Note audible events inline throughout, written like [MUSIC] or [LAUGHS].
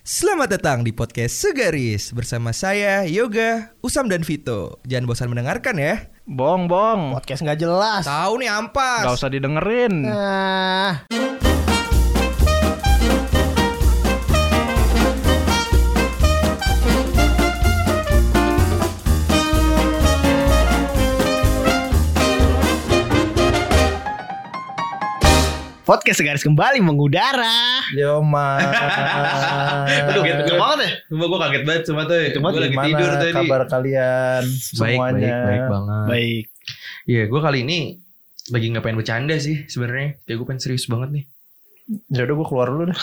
Selamat datang di podcast Segaris bersama saya Yoga, Usam dan Vito. Jangan bosan mendengarkan ya. Bong, bong. Podcast nggak jelas. Tahu nih ampas. Gak usah didengerin. Nah, podcast segaris kembali mengudara. Yo, ma. [LAUGHS] Aduh, gitu. banget ya? Cuma gue kaget banget cuma tuh Cuma Gue lagi tidur tadi kabar kalian Baik, semuanya? baik, baik banget Baik. Iya gue kali ini Lagi gak pengen bercanda sih sebenarnya Kayak gue pengen serius banget nih Ya udah gue keluar dulu deh.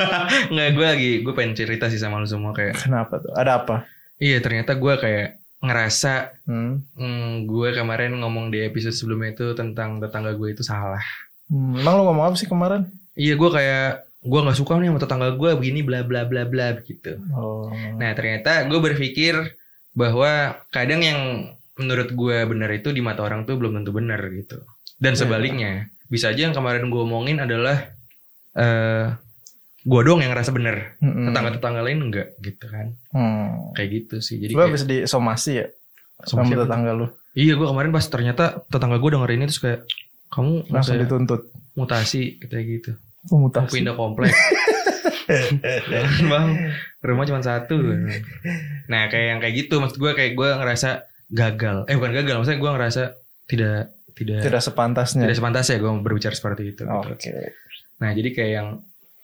[LAUGHS] Nggak gue lagi Gue pengen cerita sih sama lu semua Kayak Kenapa tuh? Ada apa? Iya ternyata gue kayak Ngerasa Hmm. hmm, Gue kemarin ngomong di episode sebelumnya itu Tentang tetangga gue itu salah Hmm, Emang lu ngomong apa sih kemarin? Iya gue kayak Gue gak suka nih sama tetangga gue Begini bla bla bla bla gitu Oh. Nah ternyata gue berpikir bahwa kadang yang menurut gue benar itu di mata orang tuh belum tentu benar gitu. Dan Iya. sebaliknya bisa aja yang kemarin gue omongin adalah eh gue doang yang ngerasa benar. Mm-mm. Tetangga-tetangga lain enggak gitu kan. Hmm. Kayak gitu sih. Jadi kayak, habis disomasi ya? Somasi Sama tetangga lu. iya gue kemarin pas ternyata tetangga gue dengerin itu terus kayak kamu Langsung dituntut. mutasi kayak gitu. Oh, Mau mutasi. pindah komplek. Jangan [LAUGHS] bang, rumah cuma satu. Nah kayak yang kayak gitu, maksud gue kayak gue ngerasa gagal. Eh bukan gagal, maksudnya gue ngerasa tidak tidak Tidak sepantasnya. tidak sepantas ya gue berbicara seperti itu. Oke. gitu. Nah jadi kayak yang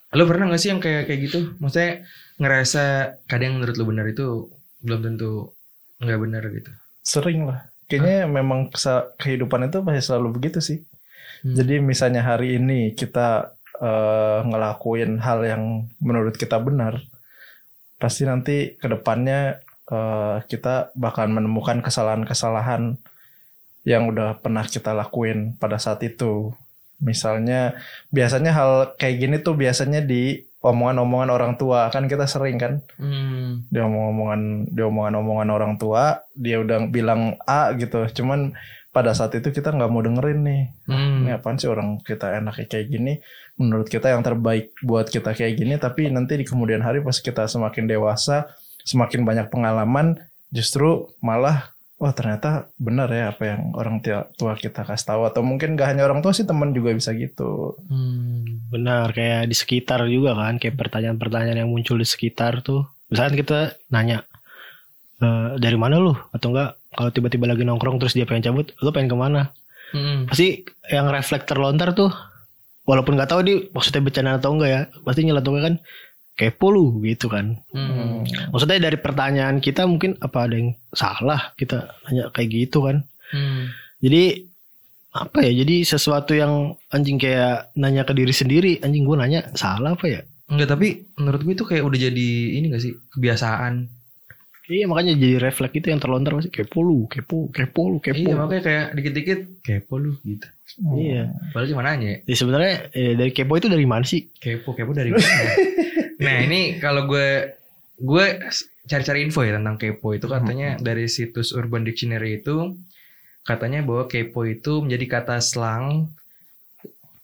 lo pernah gak sih yang kayak kayak gitu? Maksudnya ngerasa kadang menurut lo benar itu belum tentu nggak benar gitu. Sering lah. Kayaknya memang kesa- kehidupan itu pasti selalu begitu sih. Hmm. Jadi misalnya hari ini kita eh, ngelakuin hal yang menurut kita benar, pasti nanti ke depannya eh, kita bakal menemukan kesalahan-kesalahan yang udah pernah kita lakuin pada saat itu. Misalnya biasanya hal kayak gini tuh biasanya di omongan-omongan orang tua kan kita sering kan Hmm. dia omong-omongan dia omongan-omongan orang tua dia udah bilang A gitu cuman pada saat itu kita nggak mau dengerin nih Hmm. ini apaan sih orang kita enaknya kayak gini menurut kita yang terbaik buat kita kayak gini tapi nanti di kemudian hari pas kita semakin dewasa semakin banyak pengalaman justru malah wah ternyata benar ya apa yang orang tua kita kasih tahu atau mungkin gak hanya orang tua sih teman juga bisa gitu Hmm. Benar, kayak di sekitar juga kan, kayak pertanyaan-pertanyaan yang muncul di sekitar tuh. Misalkan kita nanya, "Eh, dari mana lu? Atau enggak, kalau tiba-tiba lagi nongkrong terus dia pengen cabut, lu pengen ke mana? Hmm. Pasti yang refleks terlontar tuh, walaupun nggak tahu dia maksudnya bercanda atau enggak ya, pasti nyeletuknya kan, kepo lu gitu kan. Hmm. Maksudnya dari pertanyaan kita mungkin apa ada yang salah kita nanya kayak gitu kan. Hmm. Jadi apa ya? Jadi sesuatu yang anjing kayak nanya ke diri sendiri, anjing gue nanya salah apa ya? Enggak tapi menurut gue itu kayak udah jadi ini gak sih kebiasaan. Iya makanya jadi refleks itu yang terlontar pasti kepo lu, kepo, kepo lu, kepo. Iya makanya kayak dikit-dikit kepo lu gitu. Iya. Padahal cuma nanya Jadi sebenarnya eh, dari kepo itu dari mana sih? kepo kepo dari mana? [LAUGHS] nah ini kalau gue gue cari-cari info ya tentang kepo itu katanya dari situs Urban Dictionary itu katanya bahwa kepo itu menjadi kata slang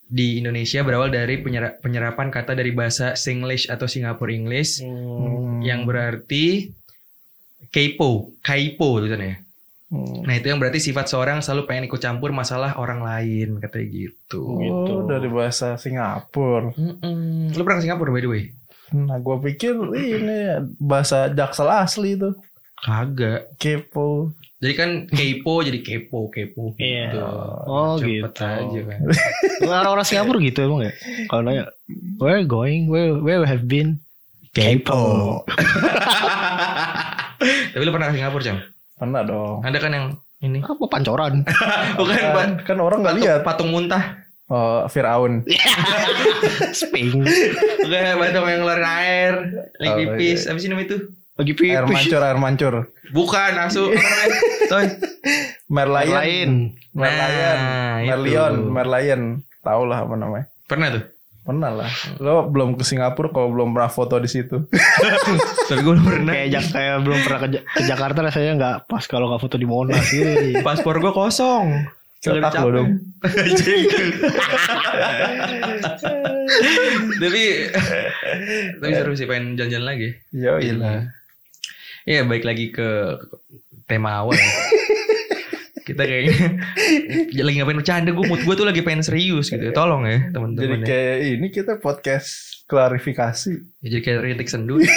di Indonesia berawal dari penyera- penyerapan kata dari bahasa Singlish atau Singapore English Hmm. yang berarti kepo, kaipo tulisannya. Hmm. Nah itu yang berarti sifat seorang selalu pengen ikut campur masalah orang lain katanya gitu. Oh, dari bahasa Singapura. Mm-mm. Lu pernah ke Singapura by the way? Nah, gue pikir ini bahasa Jaksel asli itu. Kagak. Kepo. Jadi kan kepo jadi kepo kepo Iya. gitu. Oh Cepet gitu. aja kan. Orang-orang Singapura gitu emang ya? Kalau nanya, where going, where where have been? Kepo. [LAUGHS] [LAUGHS] Tapi lu pernah ke Singapura Cam? Pernah dong. Ada kan yang ini? Apa pancoran? [LAUGHS] Bukan Kan, Pak. kan orang nggak lihat. patung muntah. Oh, Firaun. [LAUGHS] Sping. Bukan patung yang ngeluarin air. Lagi Oh, pipis. iya. Apa sih nama itu? Lagi pipis. Air mancur, air mancur. Bukan asu. Toy. Merlion. Lain. Merlion. Nah. Merlion. Merlion. Tahu lah apa namanya. Pernah tuh? Pernah lah. Lo belum ke Singapura kalau belum pernah foto di situ. [LAUGHS] Tapi gue belum pernah. Kayak, Jak- kayak belum pernah ke, ke Jakarta rasanya nggak pas kalau nggak foto di Monas gitu. Paspor gue kosong. Cetak lo dong. [LAUGHS] tapi tapi seru sih pengen jalan-jalan lagi. Yo iya. Iya baik lagi ke tema awal. [LAUGHS] Kita kayaknya [LAUGHS] lagi ngapain bercanda gue mood gue tuh lagi pengen serius gitu. Tolong ya Jadi teman-teman. ya. kayak ini kita podcast klarifikasi. Ya, jadi kayak rintik sendu. [LAUGHS]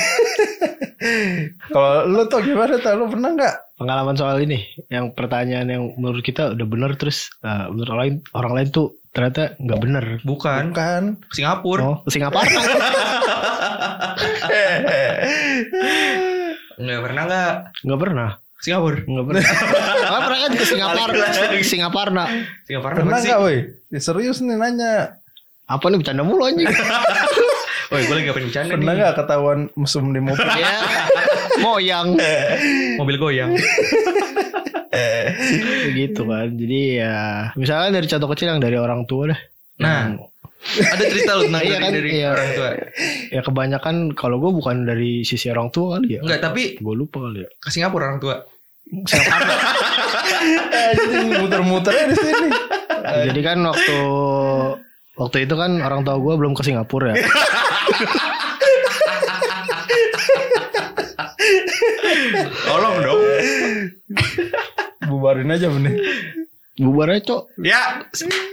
Kalau lu tuh gimana tuh? Lu pernah nggak? Pengalaman soal ini, yang pertanyaan yang menurut kita udah bener terus uh, menurut orang lain orang lain tuh ternyata nggak bener. Bukan Bukan. Singapura. Oh, Singapura. [LAUGHS] Nggak pernah nggak Nggak pernah. Singapura. Nggak pernah. Kan ke Singapura. Singapura. Singapura Pernah sih? nggak, woi? Ya, serius nih nanya. Apa nih bercanda mulu anjing? [LAUGHS] Oh, gue lagi ngapain bercanda Pernah nih. nggak ketahuan mesum di mobil? ya. [LAUGHS] Moyang. Mobil goyang. [LAUGHS] gitu kan. Jadi ya misalkan dari contoh kecil yang dari orang tua dah. Nah, ada cerita lu tentang Iya dari, kan, dari iya. orang tua. Ya kebanyakan kalau gue bukan dari sisi orang tua kali ya. Enggak, tapi Gue lupa kali ya. ke Singapura orang tua. Singapura. Anjing muter-muternya di sini. Jadi kan waktu waktu itu kan orang tua gue belum ke Singapura ya. Tolong dong. Bubarin aja benih. Bubar aja cok. Ya,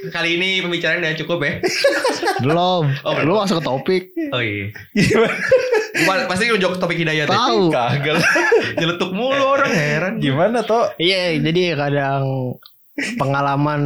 kali ini pembicaraan udah cukup ya. [LAUGHS] Belum. Oh, belum. Lu masuk ke topik. Oh iya. Gimana? Gua Pasti ngejok topik hidayat ya. Tahu. [LAUGHS] Kagak. Nyeletuk mulu orang heran. Gimana toh? Iya, jadi kadang pengalaman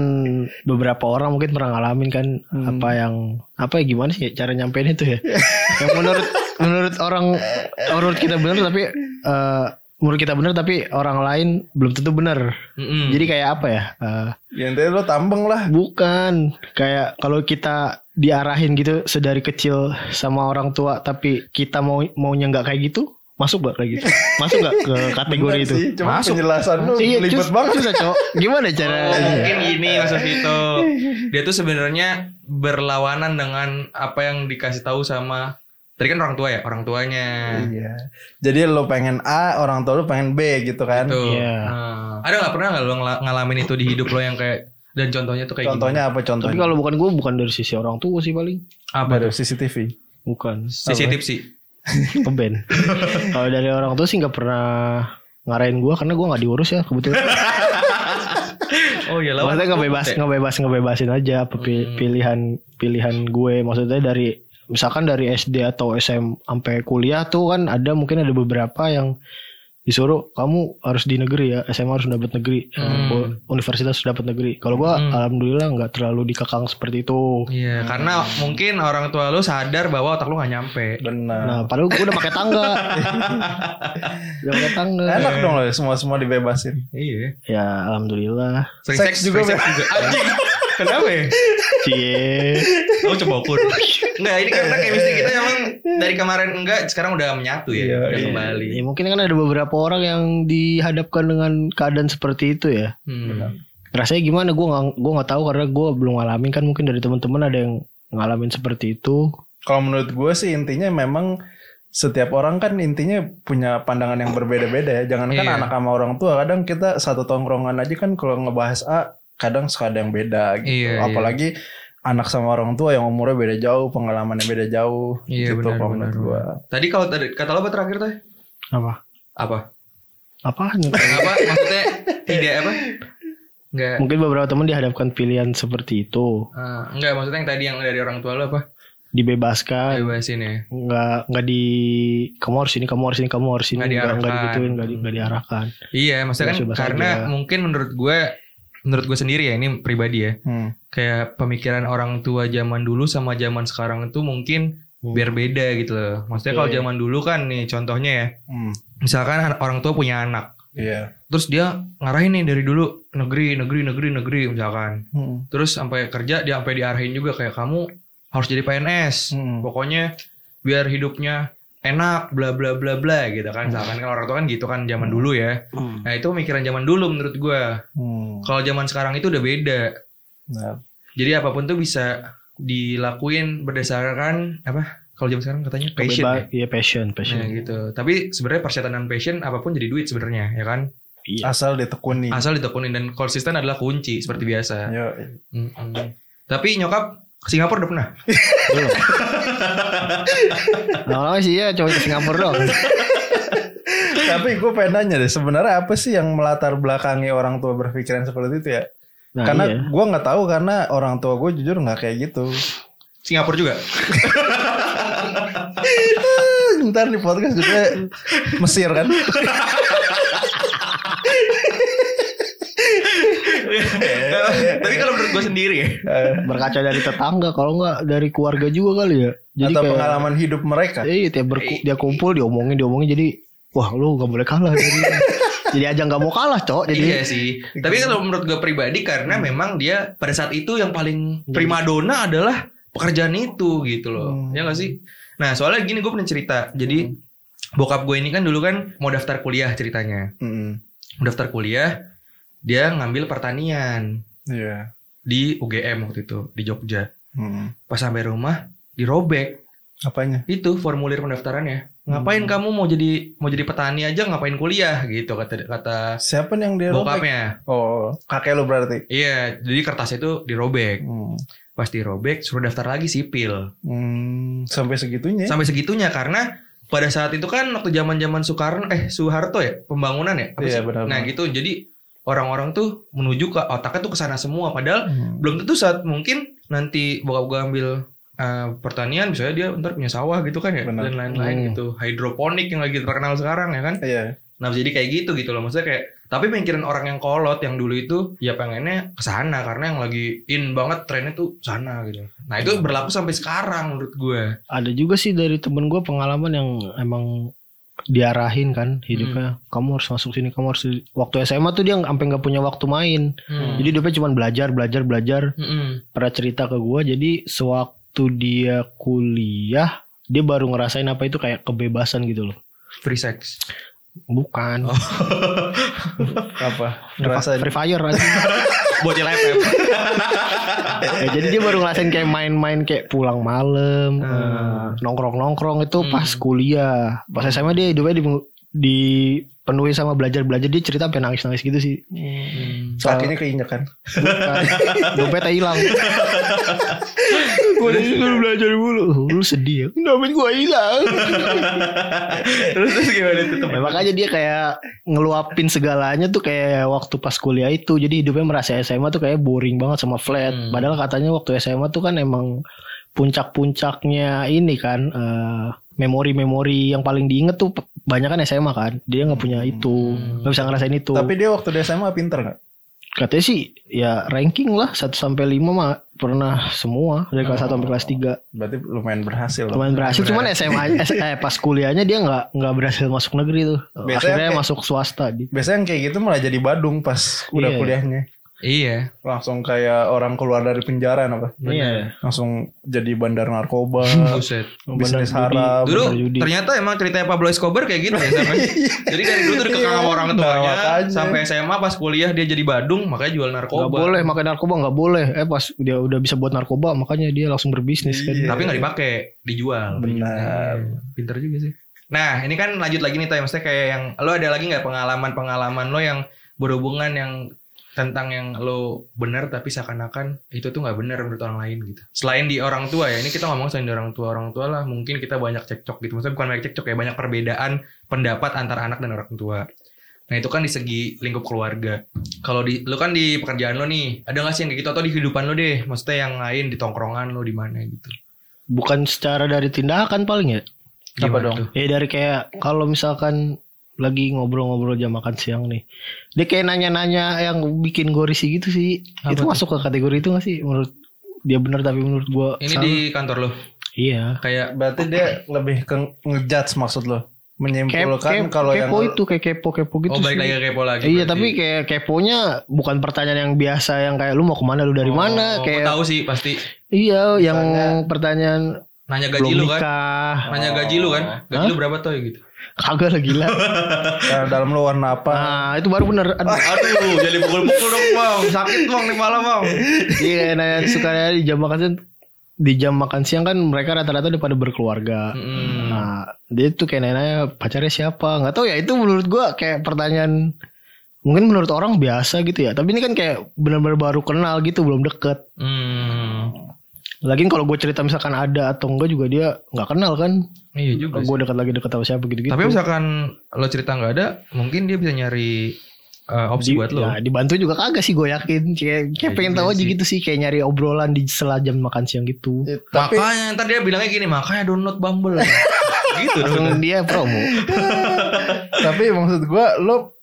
beberapa orang mungkin pernah ngalamin kan apa yang apa ya gimana sih cara nyampein itu ya [LAUGHS] yang menurut menurut orang menurut kita benar tapi eh, menurut kita benar tapi orang lain belum tentu benar Mm-mm. jadi kayak apa ya eh, Ya intinya lo tambeng lah. bukan kayak kalau kita diarahin gitu sedari kecil sama orang tua tapi kita mau maunya nggak kayak gitu masuk gak kayak gitu [LAUGHS] masuk gak ke kategori Bener itu sih, cuma Masuk. penjelasan lu Iya, libet cus- banget. susah, Cok. Gimana cara? Oh, mungkin gini Mas Vito. [LAUGHS] Dia tuh sebenarnya berlawanan dengan apa yang dikasih tahu sama tadi kan orang tua ya, orang tuanya. Iya. Jadi lo pengen A, orang tua lo pengen B gitu kan. Tuh. Iya. Nah, ada nggak pernah nggak lo ngala- ngalamin itu di hidup lo yang kayak dan contohnya tuh kayak Contohnya apa Tapi contohnya? kalau bukan gue bukan dari sisi orang tua sih paling. gimana? apa tuh? CCTV. Bukan. CCTV sih. Keben. [LAUGHS] kalau dari orang tua sih nggak pernah ngarahin gue karena gue nggak diurus ya kebetulan. [LAUGHS] Oh iya lawan. Maksudnya nggak bebas Ya. nggak bebas ngebebasin aja apa Hmm. pilihan pilihan gue. Maksudnya dari misalkan dari SD atau SM sampai kuliah tuh kan ada mungkin ada beberapa yang disuruh kamu harus di negeri ya SMA harus dapat negeri Hmm. universitas harus dapat negeri kalau gua Hmm. alhamdulillah nggak terlalu dikekang seperti itu Iya, karena mungkin orang tua lu sadar bahwa otak lu gak nyampe. Benar. Nah, padahal gue udah pakai tangga. [LAUGHS] udah pakai tangga. Enak dong lo semua semua dibebasin. Iya. Ya, alhamdulillah. Sering Seks juga, seks juga. [LAUGHS] Anjing. Kenapa ya? Cie. Lu coba ukur. Enggak, ini karena chemistry kita emang [LAUGHS] dari kemarin enggak, sekarang udah menyatu ya. Iya, udah iya. kembali. Ya, mungkin kan ada beberapa orang yang dihadapkan dengan keadaan seperti itu ya. Hmm. Rasanya gimana? Gue nggak gue nggak tahu karena gue belum ngalamin kan. Mungkin dari teman-teman ada yang ngalamin seperti itu. Kalau menurut gue sih intinya memang setiap orang kan intinya punya pandangan yang berbeda-beda ya. Jangan kan Iya. anak sama orang tua. Kadang kita satu tongkrongan aja kan kalau ngebahas A, kadang suka ada yang beda gitu. Iya, iya. Apalagi anak sama orang tua yang umurnya beda jauh, pengalamannya beda jauh. Iya, gitu benar, kalau benar, menurut gue. Tadi kalau tadi kata lo apa terakhir tuh? Apa? Apa? Apaan? Apa? Maksudnya tidak apa? Enggak. mungkin beberapa teman dihadapkan pilihan seperti itu. Ah, enggak, maksudnya yang tadi yang dari orang tua lo apa? Dibebaskan. Bebasin ya. nggak nggak di kamu harus ini kamu harus ini kamu harus ini Nggak nggak nggak diarahkan. digituin nggak di, nggak diarahkan Iya, maksudnya kan karena aja. mungkin menurut gue menurut gue sendiri ya ini pribadi ya. Hmm. Kayak pemikiran orang tua zaman dulu sama zaman sekarang itu mungkin biar beda gitu loh. Maksudnya kalau Iya. zaman dulu kan nih contohnya ya. Hmm. Misalkan an- orang tua punya anak. Iya. Terus dia ngarahin nih dari dulu negeri, negeri, negeri, negeri misalkan. Hmm. Terus sampai kerja dia sampai diarahin juga kayak kamu harus jadi PNS. Hmm. Pokoknya biar hidupnya enak bla bla bla bla gitu kan. Misalkan kan orang tua kan gitu kan zaman dulu ya. Nah, itu pemikiran zaman dulu menurut gua. Hmm. Kalau zaman sekarang itu udah beda. Nah, Jadi apa pun tuh bisa dilakuin berdasarkan apa? Kalau zaman sekarang katanya passion. Beba- ya. iya passion passion Nah, gitu. Tapi sebenarnya persyaratan dan passion apa pun jadi duit sebenarnya, ya kan? Iya. asal ditekuni. Asal ditekunin dan konsisten adalah kunci seperti biasa. Yo, Mm-mm. Tapi nyokap ke Singapura udah pernah? Belum. [LAUGHS] Lama-lama sih ya coba ke Singapura dong. Tapi gue pengen nanya deh, sebenarnya apa sih yang melatar belakangi orang tua berpikiran seperti itu ya? Nah, karena iya. gue nggak tahu karena orang tua gue jujur nggak kayak gitu. Singapura juga. [LAUGHS] Ntar di podcast juga Mesir kan? [LAUGHS] Tapi kalau menurut gue sendiri ya. Eh, berkaca dari tetangga kalau nggak dari keluarga juga kali ya. Jadi atau kayak pengalaman hidup mereka. Iya, tiap berku- dia kumpul diomongin diomongin jadi wah lu nggak boleh kalah jadi [LAUGHS] jadi aja nggak mau kalah cok jadi Iya sih. Tapi kalau menurut gue pribadi karena memang dia pada saat itu yang paling primadona adalah pekerjaan itu gitu loh. Hmm. Ya gak sih? Nah soalnya gini gue pernah cerita. Jadi bokap gue ini kan dulu kan mau daftar kuliah ceritanya. Mm-mm. Mau daftar kuliah dia ngambil pertanian Iya. di UGM waktu itu di Jogja. Mm. Pas sampai rumah dirobek Apanya? itu formulir pendaftarannya. Ngapain Hmm. kamu mau jadi mau jadi petani aja ngapain kuliah gitu kata kata Siapa yang dia robek? bokapnya. Oh, kakek lu berarti. Iya, jadi kertasnya itu dirobek. Hmm. Pas dirobek suruh daftar lagi sipil. Hmm, sampai segitunya. ya? Sampai segitunya karena pada saat itu kan waktu zaman-zaman Soekarno eh Soeharto ya, pembangunan ya. Iya, benar, Nah, gitu. Jadi orang-orang tuh menuju ke otaknya tuh ke sana semua padahal Hmm. belum tentu saat mungkin nanti bokap gue ambil uh, pertanian misalnya dia ntar punya sawah gitu kan ya Benar. dan lain-lain Hmm. gitu hidroponik yang lagi terkenal sekarang ya kan Iya. Nah jadi kayak gitu gitu loh maksudnya kayak tapi pemikiran orang yang kolot yang dulu itu ya pengennya ke sana karena yang lagi in banget trennya tuh sana gitu. Nah itu berlaku sampai sekarang menurut gue. ada juga sih dari temen gue pengalaman yang emang diarahin kan hidupnya kamu harus masuk sini kamu harus waktu SMA tuh dia sampai nggak punya waktu main Hmm. jadi hidupnya cuma belajar belajar belajar Mm-mm. pernah cerita ke gue jadi sewaktu dia kuliah dia baru ngerasain apa itu kayak kebebasan gitu loh Free sex. bukan [LAUGHS] Apa? Ngerasain Free Fire aja. Bocil FF. Ya, jadi dia baru ngerasain kayak main-main kayak pulang malam, Hmm. eh, nongkrong-nongkrong itu Hmm. pas kuliah. Pas SMA dia hidupnya di, dipenuhi sama belajar-belajar dia cerita sampai nangis-nangis gitu sih. Soal kakinya keinjek kan? dompetnya hilang. gue disuruh belajar dulu. Lu sedih ya. Dompet gue hilang. [LAUGHS] terus terus gimana itu Ya, makanya dia kayak ngeluapin segalanya tuh kayak waktu pas kuliah itu. Jadi hidupnya merasa SMA tuh kayak boring banget sama flat. Hmm. Padahal katanya waktu SMA tuh kan emang puncak-puncaknya ini kan eh, memori-memori yang paling diinget tuh banyak kan SMA kan. Dia nggak punya itu, Hmm. nggak bisa ngerasain itu. Tapi dia waktu di SMA pinter gak? katanya sih ya ranking lah 1 sampai 5 mah pernah semua dari kelas 1 sampai kelas 3. Berarti lumayan berhasil. Lumayan berhasil cuman SMA eh, pas kuliahnya dia nggak nggak berhasil masuk negeri tuh. Biasanya Akhirnya kayak- masuk swasta Biasanya yang kayak gitu malah jadi Badung pas udah Iya. kuliahnya. Iya. Langsung kayak orang keluar dari penjara apa? Iya. Langsung jadi bandar narkoba, [LAUGHS] Buset. bisnis Bandar judi. haram. Dulu judi. ternyata emang ceritanya Pablo Escobar kayak gitu ya sampai. [LAUGHS] Jadi dari dulu tuh dikekang sama orang Nah, tuanya makanya. sampai SMA pas kuliah dia jadi Badung makanya jual narkoba. Gak boleh makan narkoba nggak boleh. Eh pas dia udah bisa buat narkoba makanya dia langsung berbisnis kan. Iya. Tapi nggak dipakai, dijual. Benar. Iya, Pinter juga sih. Nah, ini kan lanjut lagi nih, Tay. Maksudnya kayak yang lo ada lagi nggak pengalaman-pengalaman lo yang berhubungan yang tentang yang lo benar tapi seakan-akan itu tuh nggak benar menurut orang lain gitu. Selain di orang tua ya, ini kita ngomong selain di orang tua orang tua lah, mungkin kita banyak cekcok gitu. Maksudnya bukan banyak cekcok ya, banyak perbedaan pendapat antara anak dan orang tua. Nah itu kan di segi lingkup keluarga. Kalau di lo kan di pekerjaan lo nih, ada nggak sih yang kayak gitu atau di kehidupan lo deh? Maksudnya yang lain di tongkrongan lo di mana gitu? Bukan secara dari tindakan paling ya. Apa Gimana dong? tuh? Ya dari kayak kalau misalkan lagi ngobrol-ngobrol jam makan siang nih. Dia kayak nanya-nanya yang bikin gue risih gitu sih. Apa itu tuh? masuk ke kategori itu gak sih? Menurut dia benar tapi menurut gue Ini salah. di kantor lo, Iya. kayak Berarti dia lebih ke ngejudge maksud lo. Menyimpulkan kayak- kalau yang kepo itu kayak kepo-kepo gitu oh balik sih. lagi ke kepo lagi. Iya berarti. tapi kayak keponya bukan pertanyaan yang biasa yang kayak lu mau ke mana lu dari Oh, mana gua kayak tahu sih pasti iya yang Misalnya- pertanyaan nanya gaji lu kan. nikah Nanya gaji lu kan. Gaji lu berapa tuh gitu. Kagak lah gila [LAUGHS] Nah, dalam lo warna apa? nah itu baru bener Aduh, [LAUGHS] Aduh, jadi pukul-pukul dong, Bang. Sakit, Bang, nih malam, Bang. iya nanya suka nanya di jam makan siang di jam makan siang kan mereka rata-rata udah pada berkeluarga Mm-mm. nah dia tuh kayak nanya pacarnya siapa nggak tahu ya itu menurut gua kayak pertanyaan mungkin menurut orang biasa gitu ya. Tapi ini kan kayak benar-benar baru kenal gitu, belum deket. Hmm. Lagian kalau gue cerita misalkan ada atau enggak juga dia nggak kenal kan. Iya juga. Gue dekat lagi dekat sama siapa gitu-gitu. Tapi misalkan lo cerita nggak ada, mungkin dia bisa nyari uh, opsi Di- buat lo. ya, dibantu juga kagak sih gue yakin. Kayak, kayak Ya pengen tahu aja sih. gitu sih kayak nyari obrolan di sela jam makan siang gitu. Ya, tapi Makanya ntar dia bilangnya gini, makanya download Bumble. [LAUGHS] gitu dong. Dia promo. [LAUGHS] tapi maksud gua lo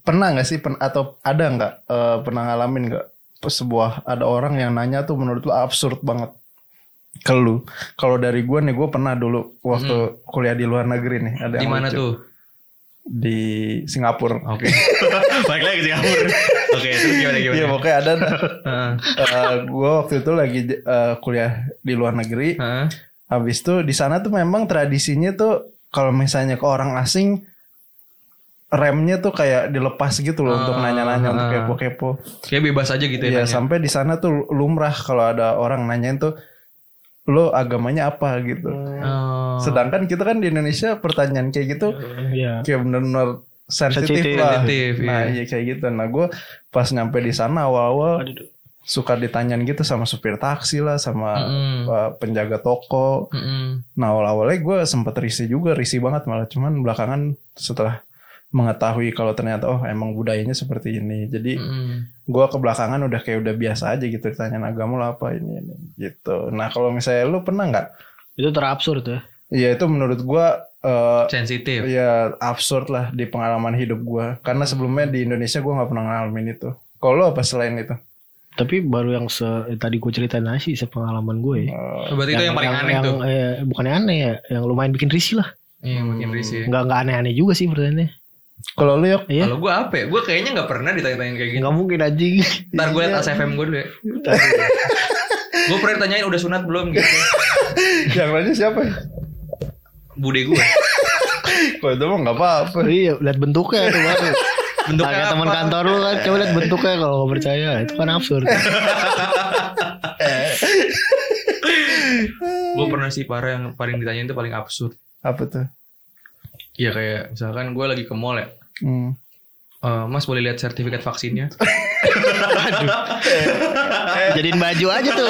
pernah nggak sih pen- atau ada nggak eh, pernah ngalamin nggak sebuah ada orang yang nanya tuh menurut lo absurd banget ke lu kalau dari gua nih gua pernah dulu waktu kuliah di luar negeri nih ada Di yang mana tuh? di Singapura Oke. [LAUGHS] Balik lagi ke Singapura. Oke, terus gimana gimana? Iya pokoknya ada [LAUGHS] Heeh. eh, gua waktu itu lagi eh, kuliah di luar negeri Heeh. habis itu di sana tuh memang tradisinya tuh kalau misalnya ke orang asing remnya tuh kayak dilepas gitu loh untuk Ah, nanya-nanya untuk ah. kepo-kepo. Kayak bebas aja gitu ya. Iya nanya. sampai di sana tuh lumrah kalau ada orang nanyain tuh lo agamanya apa gitu. Oh. Sedangkan kita kan di Indonesia pertanyaan kayak gitu Iya. kayak bener-bener sensitif Sensitif. lah. Nah iya. iya kayak gitu. Nah gue pas nyampe di sana awal-awal suka ditanyain gitu sama supir taksi lah sama Mm-mm. uh, penjaga toko. Mm-mm. Nah awal-awalnya gue sempet risih juga, risih banget malah. Cuman belakangan setelah mengetahui kalau ternyata oh emang budayanya seperti ini. Jadi Mm-mm. gue ke belakangan udah kayak udah biasa aja gitu ditanyain agama lo apa ini ini gitu. Nah kalau misalnya lu pernah nggak? Itu terabsurd ya. Iya itu menurut gue eh Sensitif. ya absurd lah di pengalaman hidup gue. Karena sebelumnya di Indonesia gue nggak pernah ngalamin itu. Kalau lu apa selain itu? Tapi baru yang se tadi gue ceritain aja sih sepengalaman gue. ya. Eh, Berarti itu yang paling aneh yang, tuh. eh, bukannya aneh ya, yang lumayan bikin risih lah. Iya, makin risih. Nggak nggak aneh-aneh juga sih pertanyaannya. Kalau lu yuk Iya. Kalau gue apa ya? Gue kayaknya nggak pernah ditanya-tanyain kayak gitu. Nggak mungkin anjing. Ntar gue liat Iya. ASFM gue dulu ya. gue pernah ditanyain udah sunat belum gitu. yang nanya siapa? ya? Bude gue. Kalau itu mah nggak apa-apa. iya, lihat bentuknya itu baru. Bentuknya Kayak teman kantor lu kan, coba lihat bentuknya kalau nggak percaya, itu kan absurd. Gue pernah sih parah yang paling ditanyain itu paling absurd. Apa tuh? Iya kayak misalkan gue lagi ke mall ya. Hmm. Eh, mas boleh lihat sertifikat vaksinnya? [LAUGHS] Jadiin baju aja tuh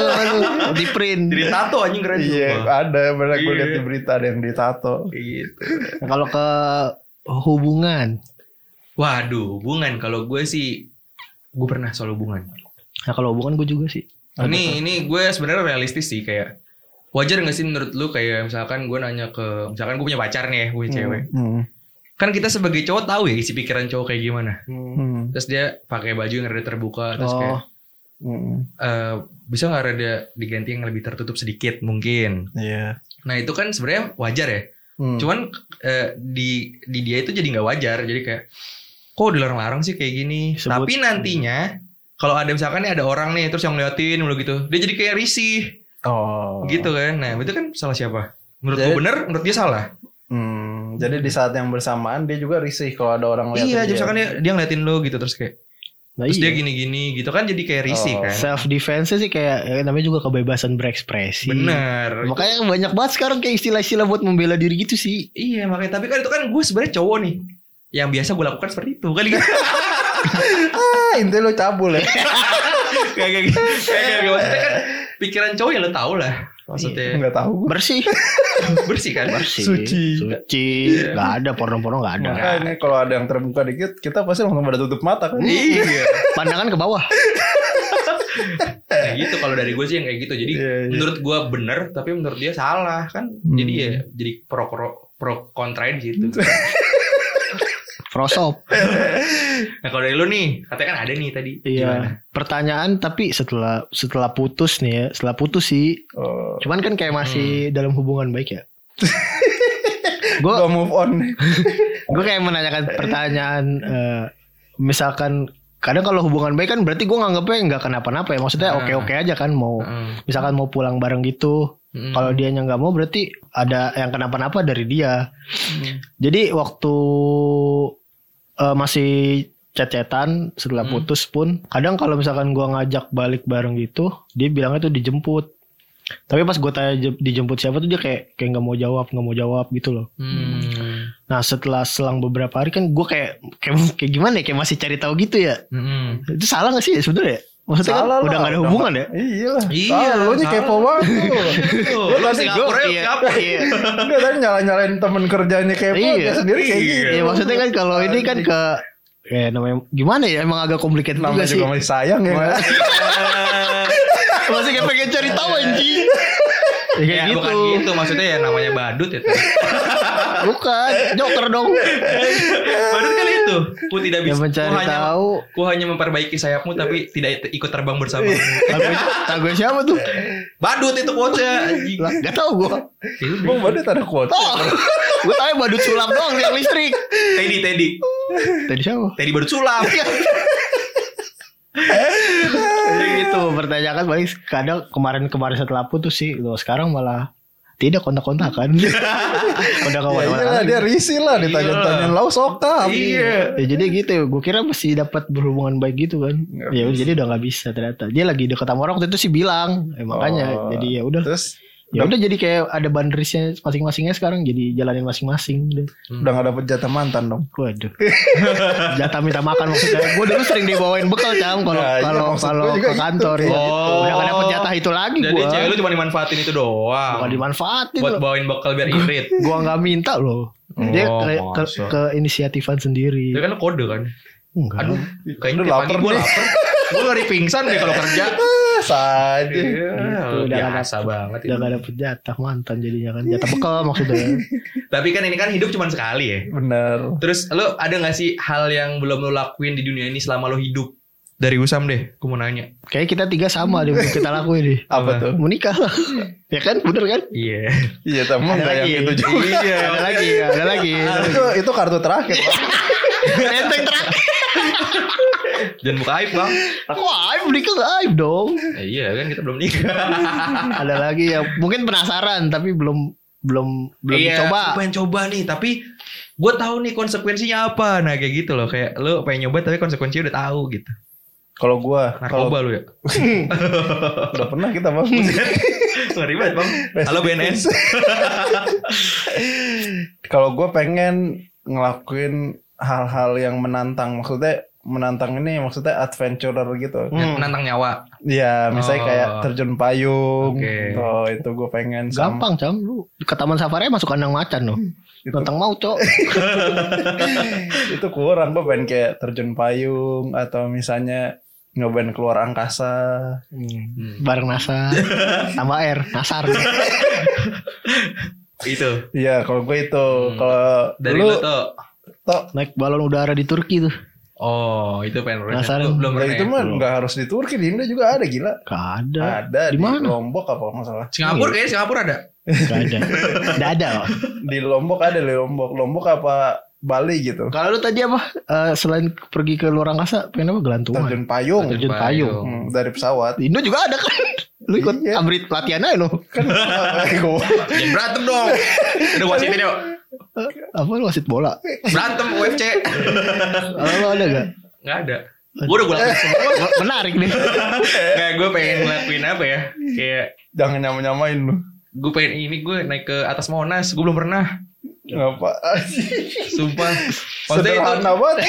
di print. Jadi tato anjing keren Iya, ada benar gue Iya. lihat di berita ada yang ditato. Gitu. Kalau ke hubungan, Waduh, hubungan kalau gue sih gue pernah soal hubungan. nah kalau hubungan gue juga sih. Ini ini gue sebenarnya realistis sih kayak wajar gak sih menurut lu kayak misalkan gue nanya ke misalkan gue punya pacar nih ya, gue punya cewek. Hmm. Kan kita sebagai cowok tahu ya isi pikiran cowok kayak gimana. Hmm. Terus dia pakai baju yang rada terbuka terus Oh. kayak Hmm. eh, bisa nggak rada diganti yang lebih tertutup sedikit mungkin. Iya. Nah itu kan sebenarnya wajar ya. Hmm. Cuman eh, di di dia itu jadi nggak wajar. Jadi kayak kok dilarang-larang sih kayak gini. Sebut- Tapi nantinya kalau ada misalkan nih ada orang nih terus yang ngeliatin mulu gitu, dia jadi kayak risih Oh. gitu kan. Nah itu kan salah siapa? Menurut Jadi- gue bener, menurut dia salah. Hmm. Jadi di saat yang bersamaan dia juga risih kalau ada orang lihat. iya, jadi misalkan dia, dia ngeliatin lo gitu terus kayak Nah, terus iya. dia gini-gini gitu kan jadi kayak risih Oh. kan. self defense sih kayak ya, namanya juga kebebasan berekspresi. Bener. Makanya banyak banget sekarang kayak istilah-istilah buat membela diri gitu sih. Iya makanya tapi kan itu kan gue sebenarnya cowok nih. Yang biasa gue lakukan seperti itu kan gitu. Ah, intinya lo cabul ya. kayak kayak gitu. Kayak kayak gitu. maksudnya kan pikiran cowok ya lo tau lah. Maksudnya Enggak tahu gue. Bersih. [LAUGHS] bersih kan? Bersih. Suci. Suci. Gak ada porno-porno gak ada. Makanya kalau ada yang terbuka dikit, kita pasti langsung pada tutup mata kan. Iya. Pandangan ke bawah. [LAUGHS] Nah gitu kalau dari gue sih yang kayak gitu. Jadi Iya, iya. menurut gue bener tapi menurut dia salah kan. Jadi ya jadi pro pro pro kontra gitu. [LAUGHS] Prosop. [LAUGHS] Nah kalau dari lu nih katanya kan ada nih tadi. Gimana? Iya. Pertanyaan tapi setelah setelah putus nih ya, setelah putus sih. Oh, Cuman kan kayak masih dalam hubungan baik ya. [LAUGHS] gue gua move on [LAUGHS] gue kayak menanyakan pertanyaan eh, misalkan kadang kalau hubungan baik kan berarti gue nganggepnya nggak kenapa-napa ya maksudnya Nah. oke oke aja kan mau Heeh. misalkan mau pulang bareng gitu Mm. kalau dianya nggak mau berarti ada yang kenapa-napa dari dia jadi waktu eh, masih chat-chatan setelah Hmm. putus pun kadang kalau misalkan gua ngajak balik bareng gitu dia bilangnya tuh dijemput tapi pas gue tanya je- dijemput siapa tuh dia kayak kayak nggak mau jawab nggak mau jawab gitu loh Hmm. Nah setelah selang beberapa hari kan gue kayak, kayak [LAUGHS] kayak gimana ya kayak masih cari tahu gitu ya. Mm-mm. Itu salah gak sih ya sebenarnya? Maksudnya kan Salah udah gak ada hubungan ya? Iya lah. Iya, lu nih kepo banget tuh. Tuh, [LAUGHS] Lu tadi Singapura gua- yuk, iya, siapa? iya. Enggak tadi nyala-nyalain temen kerjanya kepo Iya. dia sendiri kayak Iya. gitu. Ya maksudnya kan kalau ini kan ke ya namanya gimana ya emang agak complicated juga namanya sih. juga masih sayang ya. kan? [LAUGHS] Masih kayak pengen cari tahu anjing. Ya, Ya, gitu. bukan gitu maksudnya ya namanya badut ya. [LAUGHS] Bukan, joker dong. badut kan itu. Ku tidak bisa. mencari ku hanya, tahu. ku hanya memperbaiki sayapmu tapi tidak ikut terbang bersama. Lagu, lagu siapa tuh? badut itu anjing. Lah, Gak tau gue. Ya udah. Bang badut ada quote. Oh, gue tau badut sulam doang yang listrik. Teddy Teddy. Tadi siapa? Teddy badut sulam. Jadi gitu pertanyakan paling kadang kemarin-kemarin setelah putus sih loh sekarang malah tidak kontak-kontakan udah [LAUGHS] Ya kawan iyalah dia risih lah ditanya-tanyain. Lau sokap. Iya. ya jadi gitu. Ya gue kira masih dapat berhubungan baik gitu kan. Ya udah jadi udah nggak bisa ternyata. Dia lagi deket sama orang waktu itu sih bilang. Eh, makanya Oh. jadi ya udah. Terus ya udah jadi kayak ada boundariesnya masing-masingnya sekarang jadi jalanin masing-masing udah udah gak dapet jatah mantan dong. waduh [LAUGHS] jatah minta makan maksudnya gue dulu sering dibawain bekal cam kalau Nah, kalau maksud kalau gua juga ke kantor gitu. ya Oh. udah gak dapet jatah itu lagi Jadi gue cewek lu cuma dimanfaatin itu doang. Bukan dimanfaatin Buat loh. bawain bekal biar irit. [LAUGHS] Gua nggak minta loh. Dia Oh, ke, ke, ke inisiatifan sendiri. Itu kan kode kan. Enggak. Aduh, kayaknya lapar gue lapar. [LAUGHS] Gue lari pingsan deh kalau kerja. Ah, saja. Gitu, udah nggak biasa banget. Udah itu. gak dapet jatah mantan jadinya kan. Jatah bekal maksudnya. [LAUGHS] Tapi kan ini kan hidup cuma sekali ya. Bener. Terus lu ada gak sih hal yang belum lu lakuin di dunia ini selama lu hidup? Dari Usam deh, gue mau nanya. Kayak kita tiga sama deh kita lakuin nih. [LAUGHS] Apa tuh? Menikah lah. [LAUGHS] ya kan bener kan? Iya. Iya temen Ada gak yang lagi. itu juga. Iya. Ada lagi, ada lagi. itu itu kartu terakhir. Enteng terakhir. Jangan buka aib bang. [LAUGHS] Aku aib menikah gak aib dong. Eh, iya kan kita belum nikah. [LAUGHS] Ada lagi ya mungkin penasaran tapi belum belum belum iya, coba. Gue pengen coba nih, tapi gue tahu nih konsekuensinya apa. Nah kayak gitu loh, kayak lu pengen nyoba tapi konsekuensinya udah tahu gitu. Kalau gua kalau Narkoba lu ya. [LAUGHS] udah pernah kita bang. Ngeri banget bang. Halo BNN. Kalau gua pengen ngelakuin hal-hal yang menantang, maksudnya menantang ini maksudnya adventurer gitu. Hmm. Menantang nyawa. Iya, misalnya Oh. kayak terjun payung. Oke. Oh, itu gue pengen sama- Gampang cam lu ke taman safari masuk kandang macan loh. Itu, Tentang mau cok. [LAUGHS] itu kurang gue pengen kayak terjun payung atau misalnya nyobain keluar angkasa. Hmm. Bareng NASA [LAUGHS] tambah air nasar. [LAUGHS] Itu. Iya, kalau gue itu Hmm. kalau Dari lu lu tuh. Naik balon udara di Turki tuh. Oh, itu. Penasaran. Lu belum ya pernah itu mah nggak harus di Turki, di Indo juga ada gila. Gak ada. Ada Di di, mana? Lombok apa nggak salah. Singapura kayaknya Singapura ada. Gak ada. Gak ada. kok. Di Lombok ada di Lombok. Lombok apa Bali gitu. Kalau lu tadi apa? Eh, selain pergi ke luar angkasa, pengen apa? Gelantungan. Terjun payung Terjun payung. Hmm, dari pesawat. Di Indo juga ada kan? Lu ikut Iya. amrit pelatihan aja lo. Kan [LAUGHS] gue Jangan berantem dong. Udah wasitin yuk. Apa lu wasit bola? Berantem UFC. Lu ada gak? Gak ada. Gue udah gue lakuin semua. Menarik nih. Kayak gue pengen ngelakuin apa ya. Kayak jangan nyama-nyamain lu. gue pengen ini gue naik ke atas Monas. Gue belum pernah. Ngapa? Sumpah. Maksudnya itu Sederhana banget.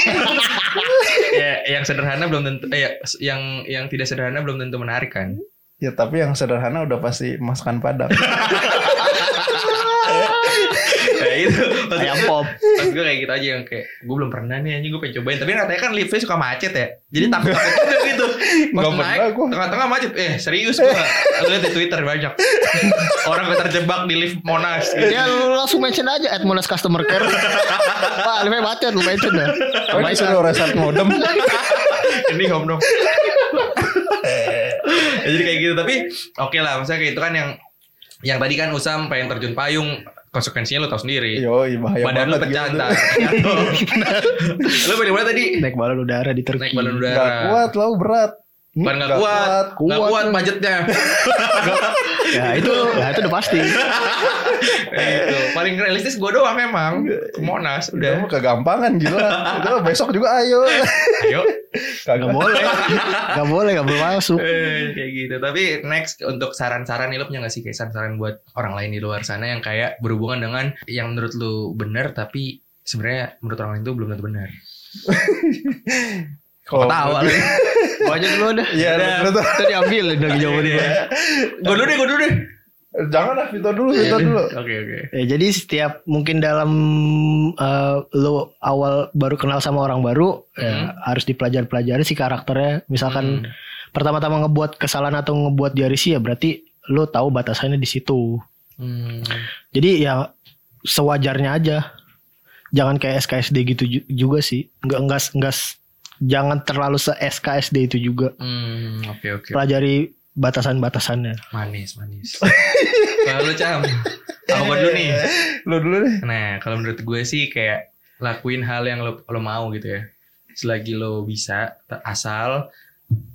ya, yang sederhana belum tentu eh, ya, yang yang tidak sederhana belum tentu menarik kan. Ya tapi yang sederhana udah pasti masakan Padang. [LAUGHS] Kayak itu. Ayam pop. maksud gue kayak gitu aja yang kayak gue belum pernah nih anjing gue pengen cobain. Tapi katanya kan liftnya suka macet ya. Jadi takut takut juga gitu. [LAUGHS] Pas Nggak naik tengah-tengah macet. Eh serius gue. Lihat di Twitter banyak. [LAUGHS] Orang yang terjebak di lift Monas. Gitu. Ya lu langsung mention aja at Monas Customer Care. [LAUGHS] Pak, lebih macet lu mention dah. Kan disuruh reset modem. Ini home dong. ya, jadi kayak gitu tapi oke lah maksudnya kayak itu kan yang yang tadi kan Usam pengen terjun payung konsekuensinya lu tahu sendiri. Yoi bahaya Badan lu banget pecah ntar. lu [LAUGHS] pengen mana tadi? Naik balon udara di Turki. Naik balon Gak udara. kuat lah berat. Bukan nggak Nggak kuat, kuat. nggak Kuat kuat budgetnya. [LAUGHS] Ya itu, ya itu udah pasti. [LAUGHS] itu paling realistis gue doang emang. Ke Monas Udah udah. kegampangan gila. Udah besok juga ayo. [LAUGHS] Ayo. Gak boleh, gak boleh, gak boleh masuk. Eh, kayak gitu. Tapi next untuk saran-saran nih lo punya gak sih kayak saran-saran buat orang lain di luar sana yang kayak berhubungan dengan yang menurut lu bener tapi sebenarnya menurut orang lain itu belum tentu benar. Kalau Ketawa lu. Gua aja dulu dah. Iya, lu tuh. Tadi ambil dari jawaban gua. Gue dulu deh, gue dulu deh. Jangan lah Vito dulu, Vito dulu. Oke oke. Ya, jadi setiap mungkin dalam eh, lo awal baru kenal sama orang baru ya, harus dipelajari-pelajari si karakternya. Misalkan pertama-tama ngebuat kesalahan atau ngebuat dia risih ya berarti lo tahu batasannya di situ. Hmm. Jadi ya sewajarnya aja. Jangan kayak SKSD gitu ju- juga sih. Enggak enggak enggak jangan terlalu se SKSD itu juga. Hmm, oke oke. Pelajari batasan-batasannya. Manis manis. [LAUGHS] Kalau cam, gue dulu nih? Lu dulu deh. Nah, kalau menurut gue sih kayak lakuin hal yang lo, lo mau gitu ya. Selagi lo bisa, asal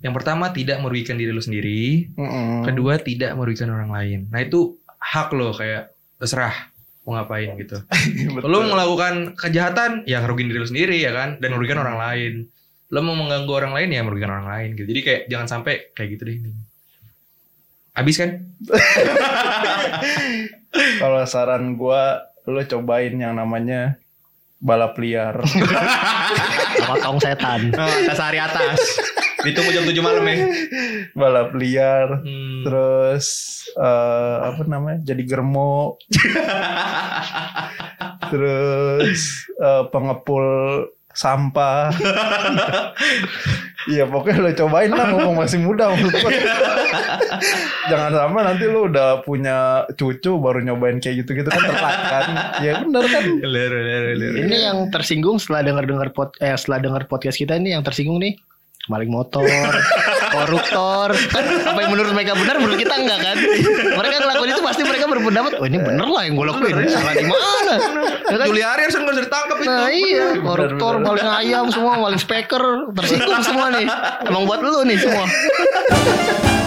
yang pertama tidak merugikan diri lo sendiri, Mm-mm. kedua tidak merugikan orang lain. Nah itu hak lo kayak terserah mau ngapain gitu. [LAUGHS] Lo melakukan kejahatan ya ngerugiin diri lo sendiri ya kan, dan merugikan orang lain. Lo mau mengganggu orang lain ya merugikan orang lain gitu. Jadi kayak jangan sampai kayak gitu deh. Abis kan? [LAUGHS] Kalau saran gua lu cobain yang namanya balap liar. [LAUGHS] Sama tong setan. [LAUGHS] Oh, atas hari atas. Ditunggu jam 7 malam ya. balap liar. Hmm. Terus eh, apa namanya? Jadi germo. Terus eh, pengepul sampah. Iya pokoknya lo cobain lah ngomong masih muda. Jangan sampai nanti lo udah punya cucu baru nyobain kayak gitu-gitu kan telat kan. Ya bener kan. Ini yang tersinggung setelah dengar dengar pod eh setelah dengar podcast kita ini yang tersinggung nih maling motor, koruptor. Kan apa yang menurut mereka benar menurut kita enggak kan? Mereka ngelakuin itu pasti mereka berpendapat, "Oh, ini bener lah yang gue lakuin. Salah di mana?" Ya kan? Juliari harusnya nggak ditangkap itu. Nah iya, koruptor, maling ayam semua, maling speaker, tersinggung semua nih. Emang buat lu nih semua. [LAUGHS]